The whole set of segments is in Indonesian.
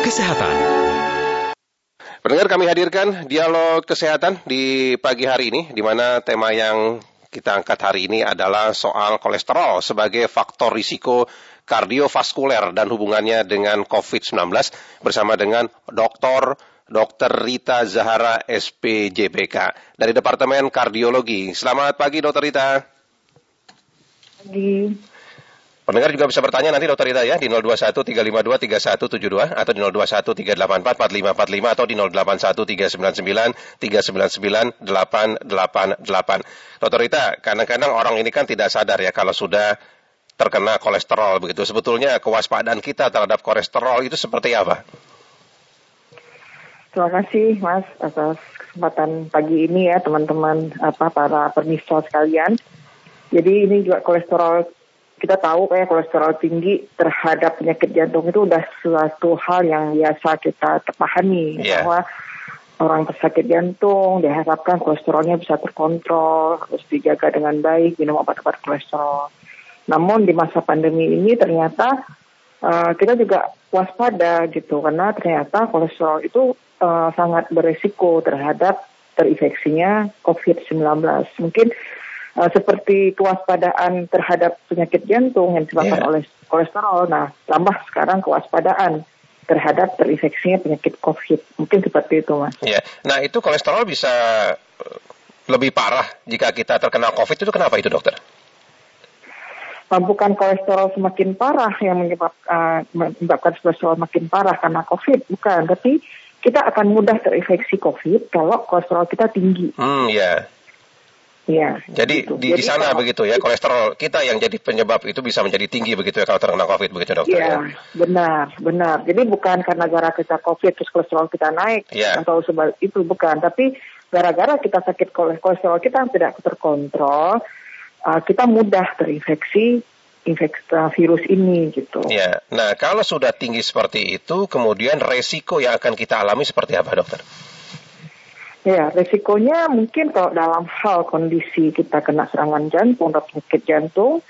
Kesehatan. Pendengar kami hadirkan dialog kesehatan di pagi hari ini, di mana tema yang kita angkat hari ini adalah soal kolesterol sebagai faktor risiko kardiovaskuler dan hubungannya dengan COVID-19 bersama dengan Dr. Dr. Rita Zahara SPJPK dari Departemen Kardiologi. Selamat pagi Dr. Rita. Pagi. Pendengar juga bisa bertanya nanti Dokter Rita ya di 0213523172 atau di 0213844545 atau di 081399399888. Dokter Rita, kadang-kadang orang ini kan tidak sadar ya kalau sudah terkena kolesterol begitu. Sebetulnya kewaspadaan kita terhadap kolesterol itu seperti apa? Terima kasih Mas atas kesempatan pagi ini ya teman-teman apa para pemirsa sekalian. Jadi ini juga kolesterol kita tahu kayak kolesterol tinggi terhadap penyakit jantung itu udah suatu hal yang biasa kita terpahami yeah. bahwa orang tersakit jantung diharapkan kolesterolnya bisa terkontrol harus dijaga dengan baik minum obat-obat kolesterol. Namun di masa pandemi ini ternyata uh, kita juga waspada gitu karena ternyata kolesterol itu uh, sangat beresiko terhadap terinfeksinya COVID-19. Mungkin uh, seperti kewaspadaan terhadap penyakit jantung yang disebabkan yeah. oleh kolesterol. Nah, tambah sekarang kewaspadaan terhadap terinfeksinya penyakit COVID. Mungkin seperti itu, Mas. Ya, yeah. nah itu kolesterol bisa eh, lebih parah jika kita terkena COVID itu kenapa itu, dokter? Nah, bukan kolesterol semakin parah yang menyebab, uh, menyebabkan kolesterol makin parah karena COVID, bukan. Tapi kita akan mudah terinfeksi COVID kalau kolesterol kita tinggi. Hmm, ya. Yeah. Ya. Jadi gitu. di, di sana kalau, begitu ya kolesterol kita yang jadi penyebab itu bisa menjadi tinggi begitu ya kalau terkena COVID begitu dokter ya? Ya, benar, benar. Jadi bukan karena gara kita COVID terus kolesterol kita naik ya. atau sebab itu bukan, tapi gara-gara kita sakit kolesterol kita yang tidak terkontrol, uh, kita mudah terinfeksi infeksi uh, virus ini gitu. Ya. Nah, kalau sudah tinggi seperti itu, kemudian resiko yang akan kita alami seperti apa, dokter? Ya, resikonya mungkin kalau dalam hal kondisi kita kena serangan jantung atau penyakit jantung,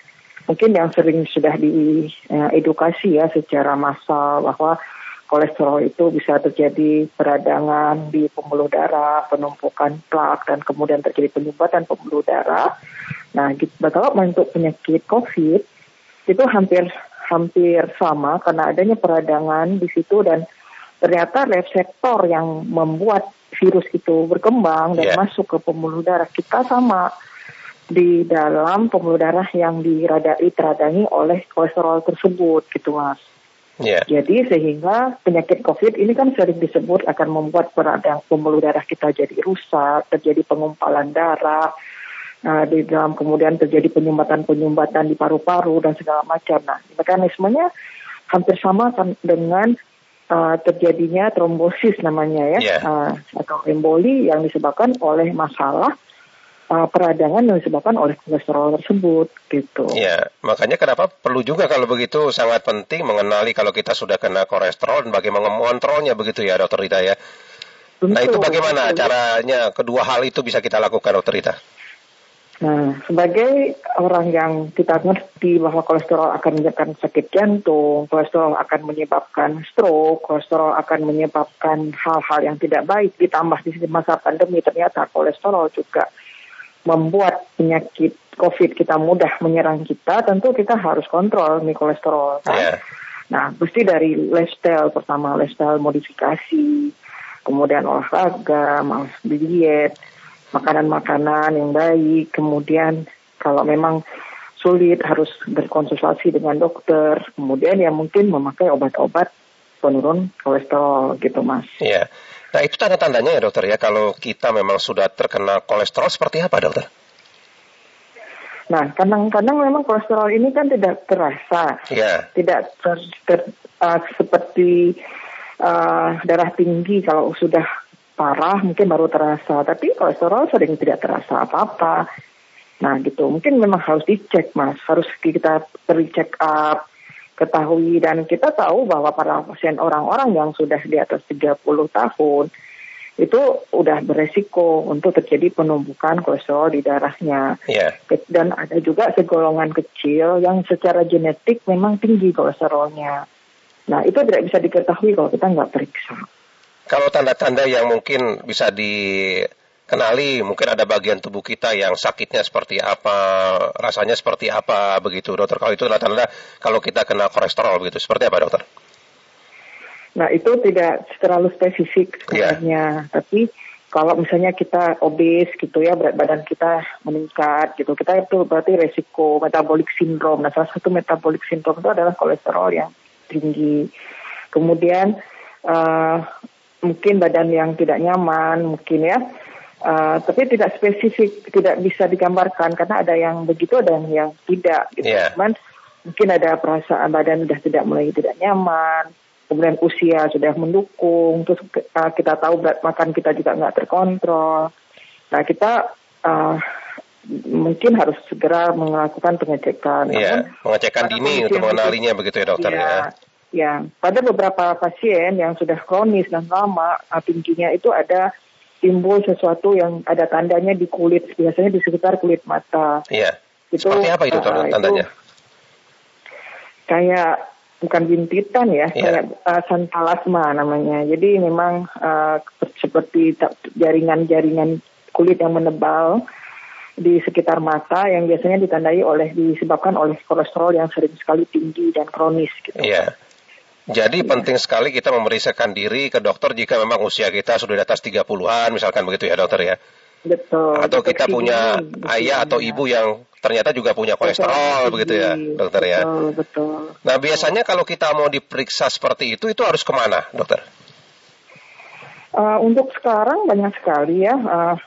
mungkin yang sering sudah diedukasi ya secara massal bahwa kolesterol itu bisa terjadi peradangan di pembuluh darah, penumpukan plak, dan kemudian terjadi penyumbatan pembuluh darah. Nah, kalau untuk penyakit COVID itu hampir hampir sama karena adanya peradangan di situ dan ternyata reseptor yang membuat virus itu berkembang dan yeah. masuk ke pembuluh darah kita sama di dalam pembuluh darah yang diradai teradangi oleh kolesterol tersebut gitu mas. Yeah. Jadi sehingga penyakit COVID ini kan sering disebut akan membuat peradang pembuluh darah kita jadi rusak, terjadi pengumpalan darah, nah, di dalam kemudian terjadi penyumbatan-penyumbatan di paru-paru dan segala macam. Nah, mekanismenya hampir sama kan dengan uh, terjadinya trombosis namanya ya yeah. uh, atau emboli yang disebabkan oleh masalah uh, peradangan yang disebabkan oleh kolesterol tersebut gitu. Ya, makanya kenapa perlu juga kalau begitu sangat penting mengenali kalau kita sudah kena kolesterol dan bagaimana mengontrolnya begitu ya Dokter Rita ya. Tentu, nah itu bagaimana betul. caranya kedua hal itu bisa kita lakukan Dokter Rita? Nah, sebagai orang yang kita ngerti bahwa kolesterol akan menyebabkan sakit jantung, kolesterol akan menyebabkan stroke, kolesterol akan menyebabkan hal-hal yang tidak baik, ditambah di masa pandemi ternyata kolesterol juga membuat penyakit COVID kita mudah menyerang kita, tentu kita harus kontrol nih kolesterol. Kan? Yeah. Nah, mesti dari lifestyle pertama, lifestyle modifikasi, kemudian olahraga, diet, makanan-makanan yang baik, kemudian kalau memang sulit harus berkonsultasi dengan dokter, kemudian ya mungkin memakai obat-obat penurun kolesterol gitu mas. Iya. Nah itu tanda-tandanya ya dokter ya kalau kita memang sudah terkena kolesterol seperti apa dokter? Nah kadang-kadang memang kolesterol ini kan tidak terasa, yeah. tidak ter, ter, uh, seperti uh, darah tinggi kalau sudah parah mungkin baru terasa, tapi kolesterol sering tidak terasa apa-apa. Nah gitu, mungkin memang harus dicek mas, harus kita beri check up, ketahui dan kita tahu bahwa para pasien orang-orang yang sudah di atas 30 tahun itu udah beresiko untuk terjadi penumpukan kolesterol di darahnya. Yeah. Dan ada juga segolongan kecil yang secara genetik memang tinggi kolesterolnya. Nah itu tidak bisa diketahui kalau kita nggak periksa. Kalau tanda-tanda yang mungkin bisa dikenali, mungkin ada bagian tubuh kita yang sakitnya seperti apa, rasanya seperti apa, begitu dokter. Kalau itu tanda-tanda kalau kita kena kolesterol begitu, seperti apa dokter? Nah itu tidak terlalu spesifik iya. sebenarnya, yeah. tapi kalau misalnya kita obes gitu ya berat badan kita meningkat gitu kita itu berarti resiko metabolic syndrome nah salah satu metabolic syndrome itu adalah kolesterol yang tinggi kemudian uh, mungkin badan yang tidak nyaman mungkin ya uh, tapi tidak spesifik tidak bisa digambarkan karena ada yang begitu ada yang, yang tidak gitu yeah. cuman mungkin ada perasaan badan sudah tidak mulai tidak nyaman kemudian usia sudah mendukung, terus uh, kita tahu berat makan kita juga nggak terkontrol. Nah kita uh, mungkin harus segera melakukan pengecekan. Iya, pengecekan dini untuk mengenalinya begitu ya dokter ya. ya. Ya, pada beberapa pasien yang sudah kronis dan lama tingginya itu ada timbul sesuatu yang ada tandanya di kulit, biasanya di sekitar kulit mata. Iya. Itu, Seperti apa itu uh, tandanya? Itu kayak bukan bintitan ya, yeah. kayak uh, santalasma namanya. Jadi memang uh, seperti jaringan-jaringan kulit yang menebal di sekitar mata yang biasanya ditandai oleh disebabkan oleh kolesterol yang sering sekali tinggi dan kronis gitu. Iya. Jadi penting sekali kita memeriksakan diri ke dokter jika memang usia kita sudah di atas 30-an misalkan begitu ya dokter ya. Betul. Atau kita punya ayah atau ibu yang ternyata juga punya kolesterol betul, begitu ya dokter ya. Betul, betul. Nah biasanya kalau kita mau diperiksa seperti itu itu harus ke mana dokter? Uh, untuk sekarang banyak sekali ya uh,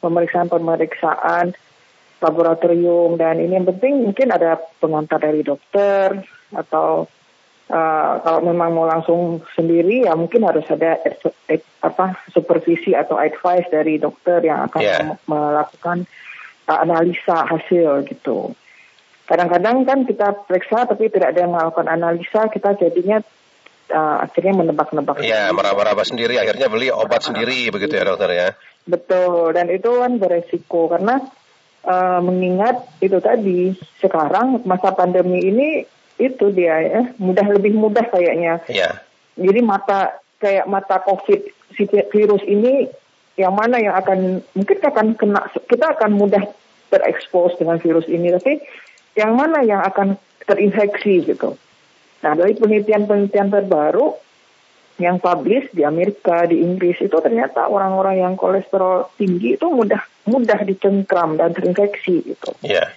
pemeriksaan-pemeriksaan laboratorium dan ini yang penting mungkin ada pengantar dari dokter atau uh, kalau memang mau langsung sendiri ya mungkin harus ada apa supervisi atau advice dari dokter yang akan yeah. melakukan analisa hasil gitu. Kadang-kadang kan kita periksa tapi tidak ada yang melakukan analisa, kita jadinya uh, akhirnya menebak-nebak. Iya, meraba-raba sendiri, akhirnya beli obat sendiri begitu ya dokter ya. Betul, dan itu kan beresiko karena uh, mengingat itu tadi sekarang masa pandemi ini itu dia ya mudah lebih mudah kayaknya. Iya. Jadi mata kayak mata COVID si virus ini yang mana yang akan mungkin akan kena kita akan mudah terekspos dengan virus ini tapi yang mana yang akan terinfeksi gitu. Nah dari penelitian-penelitian terbaru yang publish di Amerika, di Inggris itu ternyata orang-orang yang kolesterol tinggi itu mudah mudah dicengkram dan terinfeksi gitu. Iya.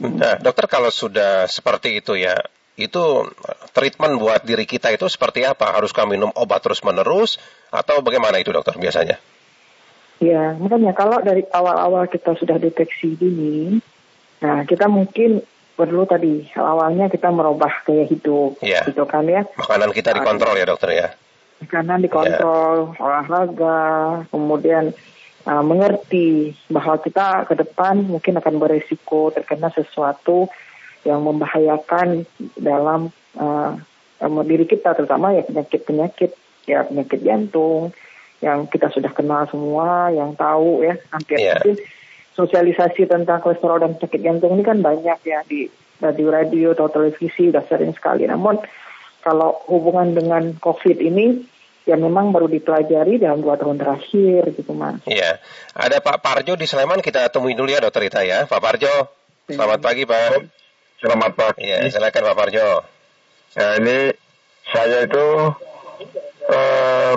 Nah, dokter kalau sudah seperti itu ya, itu treatment buat diri kita itu seperti apa? Haruskah minum obat terus-menerus atau bagaimana itu dokter biasanya? Ya, makanya kalau dari awal-awal kita sudah deteksi dini, nah kita mungkin perlu tadi awalnya kita merubah gaya hidup, ya. gitu kan ya. Makanan kita dikontrol ya dokter ya. Makanan dikontrol, ya. olahraga, kemudian uh, mengerti bahwa kita ke depan mungkin akan beresiko terkena sesuatu yang membahayakan dalam uh, diri kita, terutama ya penyakit-penyakit, ya penyakit jantung, yang kita sudah kenal semua, yang tahu ya hampir yeah. mungkin sosialisasi tentang kolesterol dan penyakit jantung ini kan banyak ya di radio-radio atau televisi sudah sering sekali. Namun kalau hubungan dengan COVID ini ya memang baru dipelajari dalam dua tahun terakhir gitu mas. Iya, ada Pak Parjo di Sleman kita temui dulu ya dokter Ita ya, Pak Parjo. Selamat iya. pagi Pak. Selamat pagi. Iya, silakan Pak Parjo. Ya ini saya itu uh,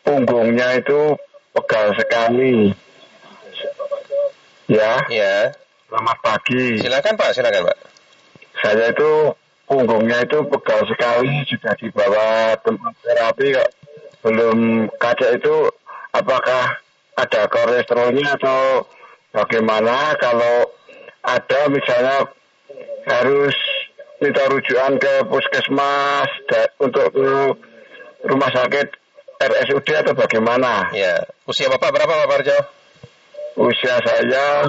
punggungnya itu pegal sekali. Ya. Ya. Selamat pagi. Silakan Pak, silakan Pak. Saya itu punggungnya itu pegal sekali sudah dibawa tempat terapi kok belum kaca itu apakah ada kolesterolnya atau bagaimana kalau ada misalnya harus minta rujukan ke puskesmas untuk rumah sakit RSUD atau bagaimana? Ya, usia Bapak berapa Pak Parjo? Usia saya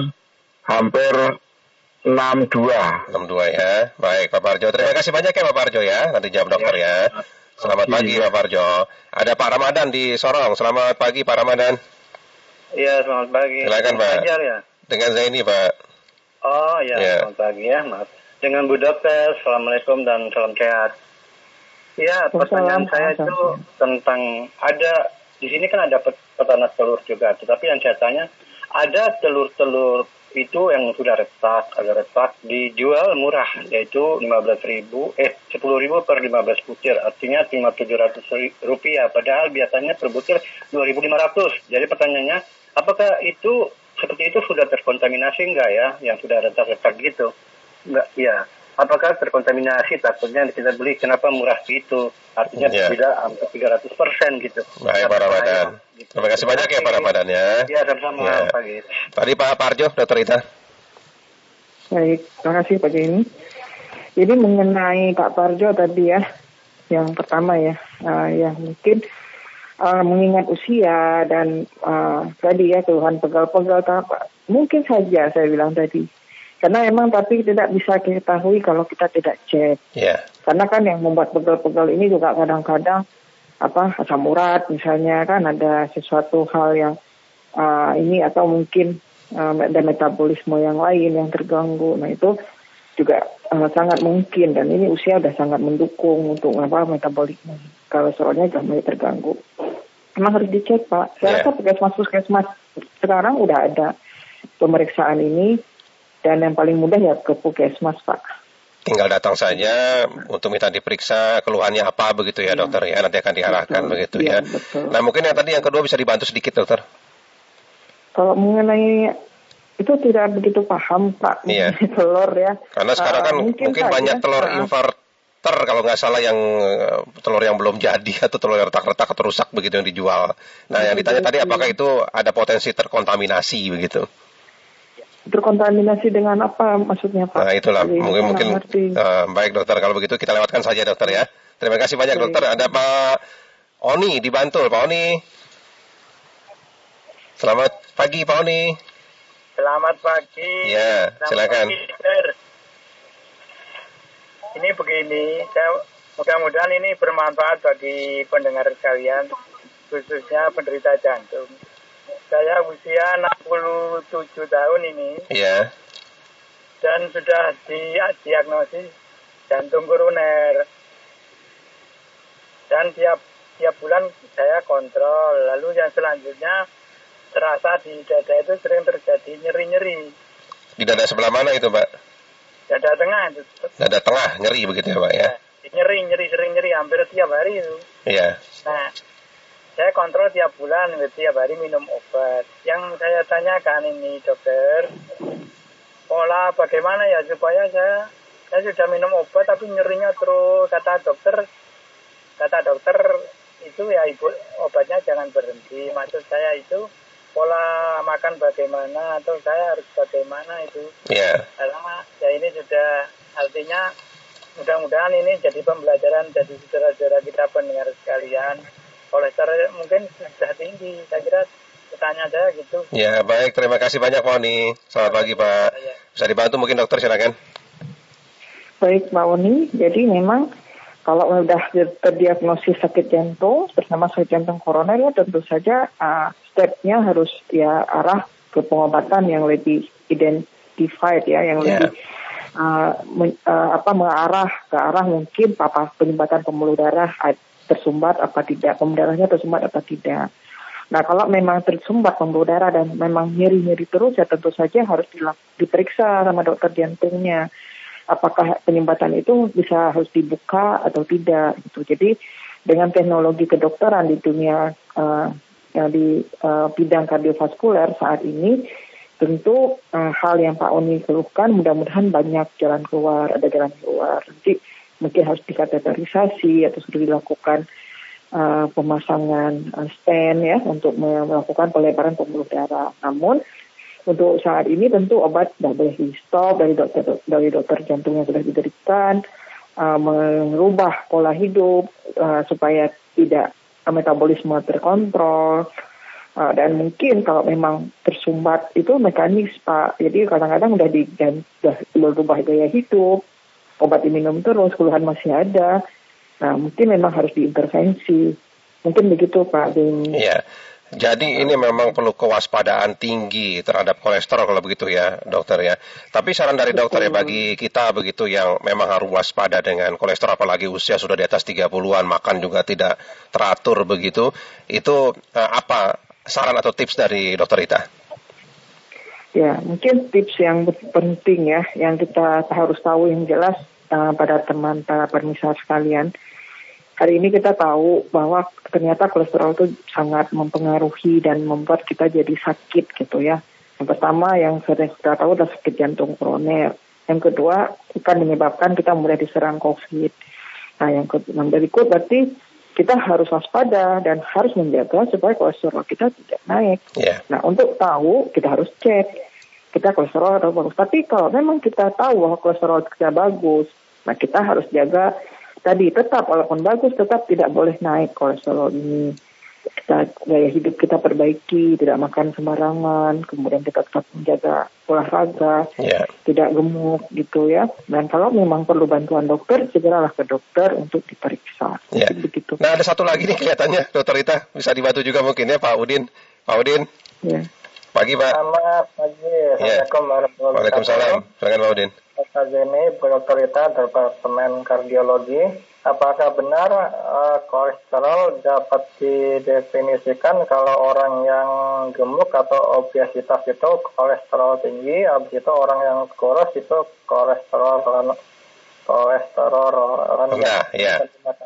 hampir 62. 62 ya. Baik Pak Parjo. Terima kasih banyak ya Pak Parjo ya. Nanti jawab dokter ya. Selamat pagi Pak Parjo. Ada Pak Ramadan di Sorong. Selamat pagi Pak Ramadan. Iya, selamat pagi. Silakan Pak. Ajar, ya? Dengan Zaini Pak. Oh iya, ya. selamat pagi ya, Mas. Dengan Bu Dokter, Assalamualaikum dan salam sehat. Ya, pertanyaan saya itu tentang ada di sini kan ada peternak telur juga, tetapi yang saya tanya ada telur-telur itu yang sudah retak, ada retak dijual murah yaitu 15.000 eh 10.000 per 15 butir. Artinya cuma 700 rupiah. Padahal biasanya per butir 2.500 jadi pertanyaannya apakah itu seperti itu sudah terkontaminasi enggak ya yang sudah retak-retak gitu? Enggak ya apakah terkontaminasi? Takutnya kita beli kenapa murah gitu? Artinya yeah. tidak hampir 300 persen gitu. Baik Pak Ramadan. Gitu. terima kasih banyak ya Pak Ramadan ya. ya sama-sama ya. pagi tadi Pak Parjo Dokter Ita. Baik terima kasih Pak Jenny jadi mengenai Pak Parjo tadi ya yang pertama ya uh, yang mungkin uh, mengingat usia dan uh, tadi ya keluhan pegal-pegal mungkin saja saya bilang tadi karena emang tapi tidak bisa diketahui kalau kita tidak cek. Yeah. Karena kan yang membuat pegel-pegel ini juga kadang-kadang apa asam urat misalnya kan ada sesuatu hal yang uh, ini atau mungkin uh, ada metabolisme yang lain yang terganggu. Nah itu juga uh, sangat mungkin dan ini usia sudah sangat mendukung untuk apa metabolisme kalau soalnya sudah mulai terganggu. Memang harus dicek pak. Saya yeah. rasa puskesmas puskesmas sekarang udah ada pemeriksaan ini dan yang paling mudah ya ke puskesmas Pak. Tinggal datang saja untuk minta diperiksa keluhannya apa begitu ya, ya dokter ya nanti akan diarahkan betul. begitu ya. ya. Betul. Nah mungkin yang tadi yang kedua bisa dibantu sedikit dokter. Kalau mengenai itu tidak begitu paham Pak iya. telur ya. Karena sekarang kan uh, mungkin, mungkin banyak telur uh, inverter kalau nggak salah yang eh, telur yang belum jadi atau telur yang retak-retak atau rusak begitu yang dijual. Nah yang ditanya tadi apakah itu ada potensi terkontaminasi begitu? Terkontaminasi dengan apa maksudnya Pak? Nah itulah Jadi, mungkin mungkin uh, baik dokter kalau begitu kita lewatkan saja dokter ya. Terima kasih banyak dokter. Ada Pak Oni di Bantul Pak Oni. Selamat pagi Pak Oni. Selamat pagi. Ya Selamat silakan. Pagi, ini begini, saya mudah-mudahan ini bermanfaat bagi pendengar sekalian, khususnya penderita jantung saya usia 67 tahun ini. Iya. Dan sudah didiagnosis jantung koroner. Dan tiap tiap bulan saya kontrol. Lalu yang selanjutnya terasa di dada itu sering terjadi nyeri-nyeri. Di dada sebelah mana itu, Pak? Dada tengah itu. Dada tengah nyeri begitu ya, Pak ya? ya nyeri, nyeri, sering nyeri hampir tiap hari itu. Iya. Nah, saya kontrol tiap bulan, tiap hari minum obat. Yang saya tanyakan ini dokter, pola bagaimana ya supaya saya saya sudah minum obat tapi nyerinya terus kata dokter kata dokter itu ya ibu obatnya jangan berhenti maksud saya itu pola makan bagaimana atau saya harus bagaimana itu yeah. karena ya ini sudah artinya mudah-mudahan ini jadi pembelajaran jadi saudara-saudara kita pendengar sekalian kolesterol mungkin sudah tinggi. Saya kira bertanya saya gitu. Ya baik, terima kasih banyak Pak Oni. Selamat pagi Pak. Ya. Bisa dibantu mungkin dokter silakan. Baik Pak Oni, jadi memang kalau sudah terdiagnosis sakit jantung bersama sakit jantung koroner ya tentu saja uh, stepnya harus ya arah ke pengobatan yang lebih identified ya, yang yeah. lebih uh, men, uh, apa mengarah ke arah mungkin apa penyumbatan pembuluh darah tersumbat apa tidak, pembuluh darahnya tersumbat apa tidak. Nah kalau memang tersumbat pembuluh darah dan memang nyeri-nyeri terus ya tentu saja harus diperiksa sama dokter jantungnya. Apakah penyumbatan itu bisa harus dibuka atau tidak gitu. Jadi dengan teknologi kedokteran di dunia uh, yang di uh, bidang kardiovaskuler saat ini tentu uh, hal yang Pak Oni keluhkan mudah-mudahan banyak jalan keluar, ada jalan keluar. Nanti mungkin harus dikateterisasi atau sudah dilakukan uh, pemasangan uh, stent ya untuk melakukan pelebaran pembuluh darah. Namun untuk saat ini tentu obat tidak boleh di stop dari dokter dari dokter jantung yang sudah diberikan uh, merubah pola hidup uh, supaya tidak metabolisme terkontrol. Uh, dan mungkin kalau memang tersumbat itu mekanis pak. Jadi kadang-kadang udah di udah berubah gaya hidup obat diminum terus, keluhan masih ada. Nah, mungkin memang harus diintervensi. Mungkin begitu Pak Iya. Jadi ini memang perlu kewaspadaan tinggi terhadap kolesterol kalau begitu ya dokter ya. Tapi saran dari dokter ya bagi kita begitu yang memang harus waspada dengan kolesterol apalagi usia sudah di atas 30-an makan juga tidak teratur begitu. Itu uh, apa saran atau tips dari dokter Rita? Ya, mungkin tips yang penting ya yang kita harus tahu yang jelas uh, pada teman para permisal sekalian hari ini kita tahu bahwa ternyata kolesterol itu sangat mempengaruhi dan membuat kita jadi sakit gitu ya. Yang pertama yang sering kita tahu adalah sakit jantung koroner. Yang kedua akan menyebabkan kita mulai diserang COVID. Nah yang berikut berarti kita harus waspada dan harus menjaga supaya kolesterol kita tidak naik. Yeah. Nah untuk tahu kita harus cek kita kolesterol atau bagus. Tapi kalau memang kita tahu bahwa kolesterol kita bagus, nah kita harus jaga tadi tetap walaupun bagus tetap tidak boleh naik kolesterol ini kita gaya hidup kita perbaiki tidak makan sembarangan kemudian kita tetap menjaga olahraga yeah. tidak gemuk gitu ya dan kalau memang perlu bantuan dokter segeralah ke dokter untuk diperiksa yeah. begitu nah ada satu lagi nih kelihatannya dokter Rita bisa dibantu juga mungkin ya Pak Udin Pak Udin yeah. pagi Pak selamat pagi ya. Assalamualaikum warahmatullahi wabarakatuh Waalaikumsalam silakan Pak Udin Dr. Jenny, Rita, Departemen Kardiologi. Apakah benar uh, kolesterol dapat didefinisikan kalau orang yang gemuk atau obesitas itu kolesterol tinggi, habis itu orang yang kurus itu kolesterol kolesterol rendah? Ya,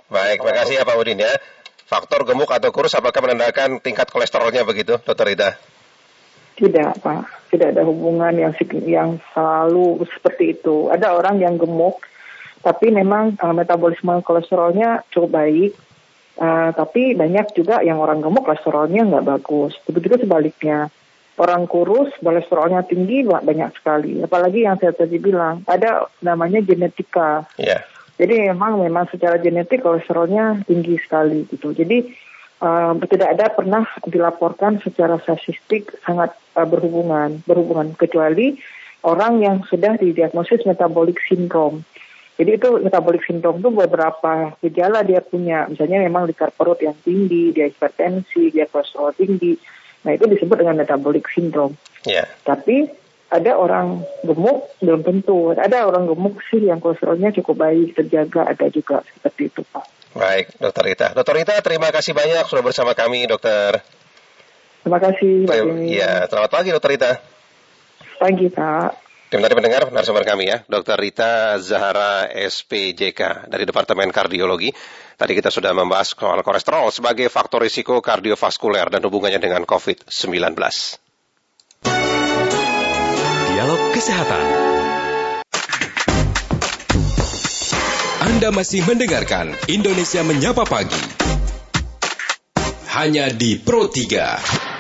Baik, terima kasih ya Pak Udin ya. Faktor gemuk atau kurus apakah menandakan tingkat kolesterolnya begitu, Dokter Rita? Tidak, Pak. Tidak ada hubungan yang yang selalu seperti itu. Ada orang yang gemuk, tapi memang uh, metabolisme kolesterolnya cukup baik. Uh, tapi banyak juga yang orang gemuk kolesterolnya nggak bagus. Begitu sebaliknya. Orang kurus kolesterolnya tinggi banyak sekali. Apalagi yang saya tadi bilang, ada namanya genetika. Yeah. Jadi memang memang secara genetik kolesterolnya tinggi sekali gitu. Jadi uh, tidak ada pernah dilaporkan secara statistik sangat uh, berhubungan berhubungan kecuali orang yang sudah didiagnosis metabolic syndrome. Jadi itu metabolic syndrome itu beberapa gejala dia punya, misalnya memang likar perut yang tinggi, dia hipertensi, dia kolesterol tinggi. Nah itu disebut dengan metabolic syndrome. Yeah. Tapi ada orang gemuk belum tentu. Ada orang gemuk sih yang kolesterolnya cukup baik terjaga, ada juga seperti itu Pak. Baik, Dokter Rita. Dokter Rita, terima kasih banyak sudah bersama kami, Dokter. Terima kasih. Iya, selamat pagi, Dokter Rita. Pagi, Pak. Terima kasih mendengar narasumber kami ya, Dokter Rita Zahara SPJK dari Departemen Kardiologi. Tadi kita sudah membahas soal kolesterol sebagai faktor risiko kardiovaskuler dan hubungannya dengan COVID-19. Dialog Kesehatan. Anda masih mendengarkan Indonesia Menyapa Pagi. Hanya di Pro 3.